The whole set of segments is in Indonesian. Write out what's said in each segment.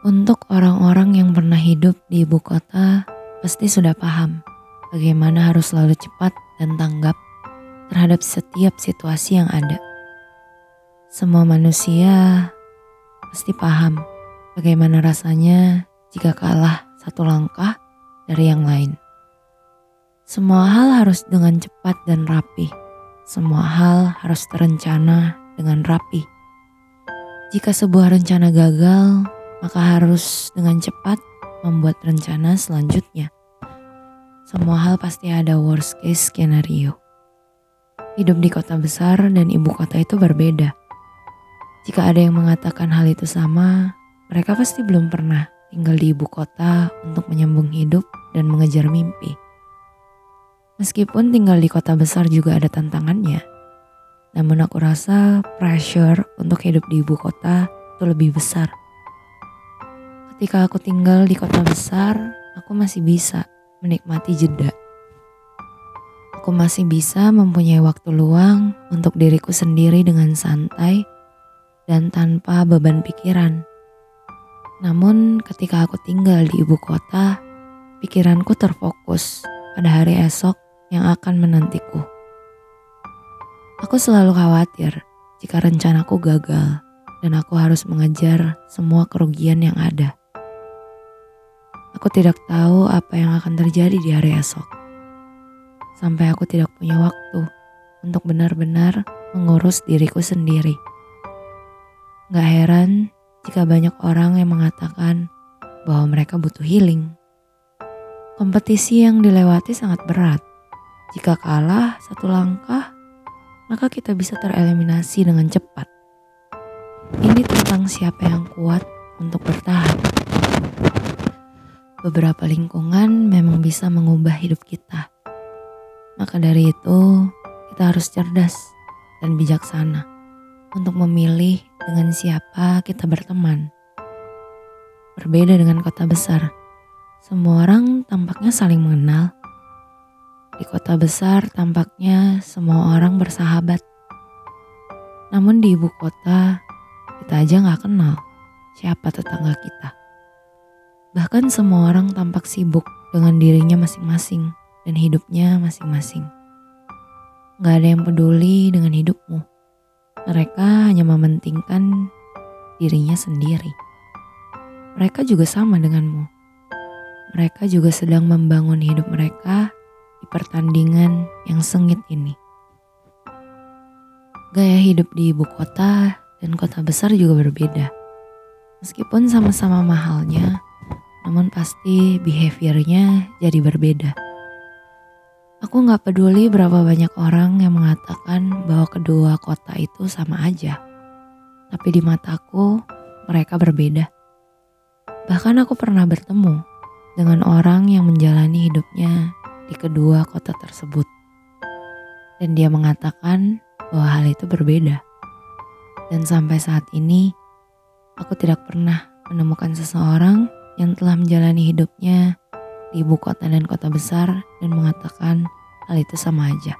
Untuk orang-orang yang pernah hidup di ibu kota, pasti sudah paham bagaimana harus selalu cepat dan tanggap terhadap setiap situasi yang ada. Semua manusia pasti paham bagaimana rasanya jika kalah satu langkah dari yang lain. Semua hal harus dengan cepat dan rapi. Semua hal harus terencana dengan rapi. Jika sebuah rencana gagal, maka harus dengan cepat membuat rencana selanjutnya. Semua hal pasti ada worst case skenario. Hidup di kota besar dan ibu kota itu berbeda. Jika ada yang mengatakan hal itu sama, mereka pasti belum pernah tinggal di ibu kota untuk menyambung hidup dan mengejar mimpi. Meskipun tinggal di kota besar juga ada tantangannya, namun aku rasa pressure untuk hidup di ibu kota itu lebih besar Ketika aku tinggal di kota besar, aku masih bisa menikmati jeda. Aku masih bisa mempunyai waktu luang untuk diriku sendiri dengan santai dan tanpa beban pikiran. Namun, ketika aku tinggal di ibu kota, pikiranku terfokus pada hari esok yang akan menantiku. Aku selalu khawatir jika rencanaku gagal dan aku harus mengejar semua kerugian yang ada. Aku tidak tahu apa yang akan terjadi di hari esok. Sampai aku tidak punya waktu untuk benar-benar mengurus diriku sendiri. Gak heran jika banyak orang yang mengatakan bahwa mereka butuh healing. Kompetisi yang dilewati sangat berat. Jika kalah satu langkah, maka kita bisa tereliminasi dengan cepat. Ini tentang siapa yang kuat untuk bertahan beberapa lingkungan memang bisa mengubah hidup kita. Maka dari itu, kita harus cerdas dan bijaksana untuk memilih dengan siapa kita berteman. Berbeda dengan kota besar, semua orang tampaknya saling mengenal. Di kota besar tampaknya semua orang bersahabat. Namun di ibu kota, kita aja nggak kenal siapa tetangga kita. Bahkan semua orang tampak sibuk dengan dirinya masing-masing dan hidupnya masing-masing. Gak ada yang peduli dengan hidupmu. Mereka hanya mementingkan dirinya sendiri. Mereka juga sama denganmu. Mereka juga sedang membangun hidup mereka di pertandingan yang sengit ini. Gaya hidup di ibu kota dan kota besar juga berbeda. Meskipun sama-sama mahalnya, namun pasti behaviornya jadi berbeda. Aku nggak peduli berapa banyak orang yang mengatakan bahwa kedua kota itu sama aja. Tapi di mataku mereka berbeda. Bahkan aku pernah bertemu dengan orang yang menjalani hidupnya di kedua kota tersebut. Dan dia mengatakan bahwa hal itu berbeda. Dan sampai saat ini, aku tidak pernah menemukan seseorang yang telah menjalani hidupnya di ibu kota dan kota besar dan mengatakan hal itu sama aja.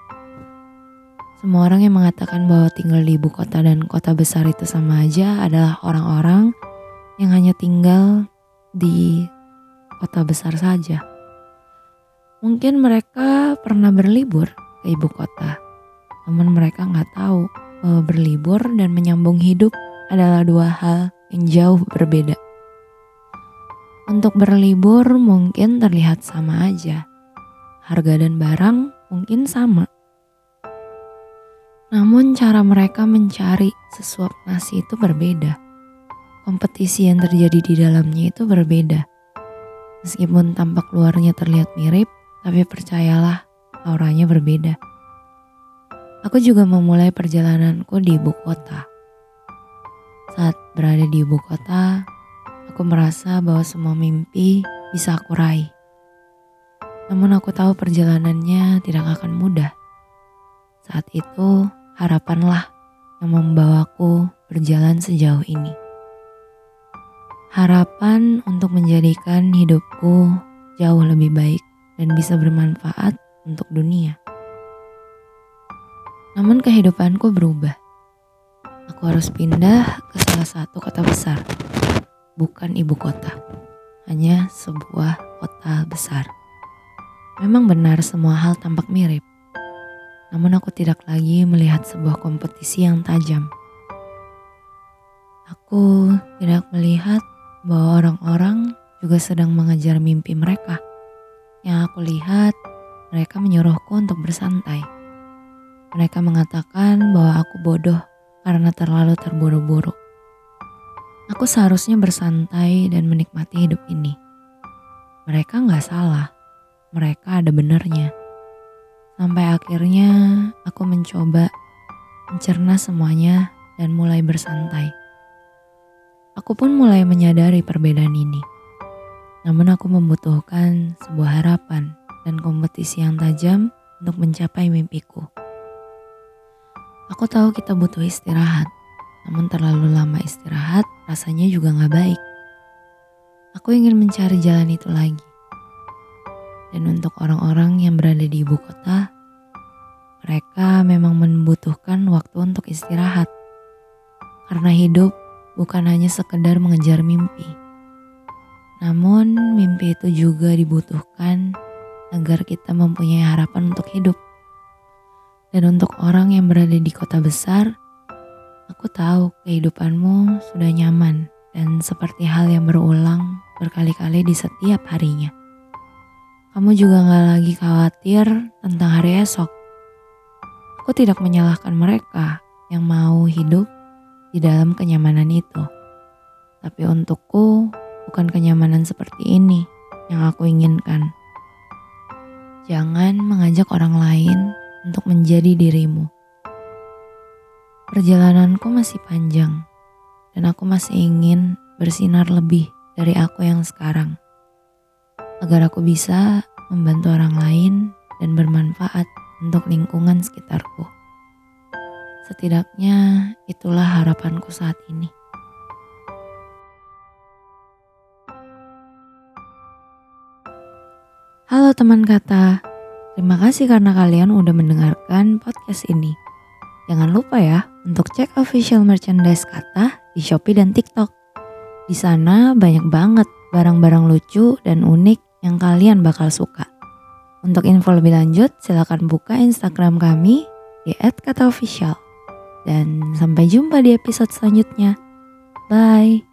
Semua orang yang mengatakan bahwa tinggal di ibu kota dan kota besar itu sama aja adalah orang-orang yang hanya tinggal di kota besar saja. Mungkin mereka pernah berlibur ke ibu kota, namun mereka nggak tahu bahwa berlibur dan menyambung hidup adalah dua hal yang jauh berbeda. Untuk berlibur mungkin terlihat sama aja. Harga dan barang mungkin sama. Namun cara mereka mencari sesuap nasi itu berbeda. Kompetisi yang terjadi di dalamnya itu berbeda. Meskipun tampak luarnya terlihat mirip, tapi percayalah auranya berbeda. Aku juga memulai perjalananku di ibu kota. Saat berada di ibu kota, Aku merasa bahwa semua mimpi bisa aku raih. Namun aku tahu perjalanannya tidak akan mudah. Saat itu harapanlah yang membawaku berjalan sejauh ini. Harapan untuk menjadikan hidupku jauh lebih baik dan bisa bermanfaat untuk dunia. Namun kehidupanku berubah. Aku harus pindah ke salah satu kota besar bukan ibu kota, hanya sebuah kota besar. Memang benar semua hal tampak mirip, namun aku tidak lagi melihat sebuah kompetisi yang tajam. Aku tidak melihat bahwa orang-orang juga sedang mengejar mimpi mereka. Yang aku lihat, mereka menyuruhku untuk bersantai. Mereka mengatakan bahwa aku bodoh karena terlalu terburu-buru. Aku seharusnya bersantai dan menikmati hidup ini. Mereka nggak salah, mereka ada benarnya. Sampai akhirnya aku mencoba mencerna semuanya dan mulai bersantai. Aku pun mulai menyadari perbedaan ini. Namun aku membutuhkan sebuah harapan dan kompetisi yang tajam untuk mencapai mimpiku. Aku tahu kita butuh istirahat, namun terlalu lama istirahat rasanya juga gak baik. Aku ingin mencari jalan itu lagi. Dan untuk orang-orang yang berada di ibu kota, mereka memang membutuhkan waktu untuk istirahat. Karena hidup bukan hanya sekedar mengejar mimpi. Namun mimpi itu juga dibutuhkan agar kita mempunyai harapan untuk hidup. Dan untuk orang yang berada di kota besar, aku tahu kehidupanmu sudah nyaman dan seperti hal yang berulang berkali-kali di setiap harinya. Kamu juga gak lagi khawatir tentang hari esok. Aku tidak menyalahkan mereka yang mau hidup di dalam kenyamanan itu. Tapi untukku, bukan kenyamanan seperti ini yang aku inginkan. Jangan mengajak orang lain untuk menjadi dirimu. Perjalananku masih panjang, dan aku masih ingin bersinar lebih dari aku yang sekarang, agar aku bisa membantu orang lain dan bermanfaat untuk lingkungan sekitarku. Setidaknya itulah harapanku saat ini. Halo teman kata, terima kasih karena kalian udah mendengarkan podcast ini. Jangan lupa ya untuk cek official merchandise kata di Shopee dan TikTok. Di sana banyak banget barang-barang lucu dan unik yang kalian bakal suka. Untuk info lebih lanjut, silakan buka Instagram kami di @kataofficial. Dan sampai jumpa di episode selanjutnya. Bye.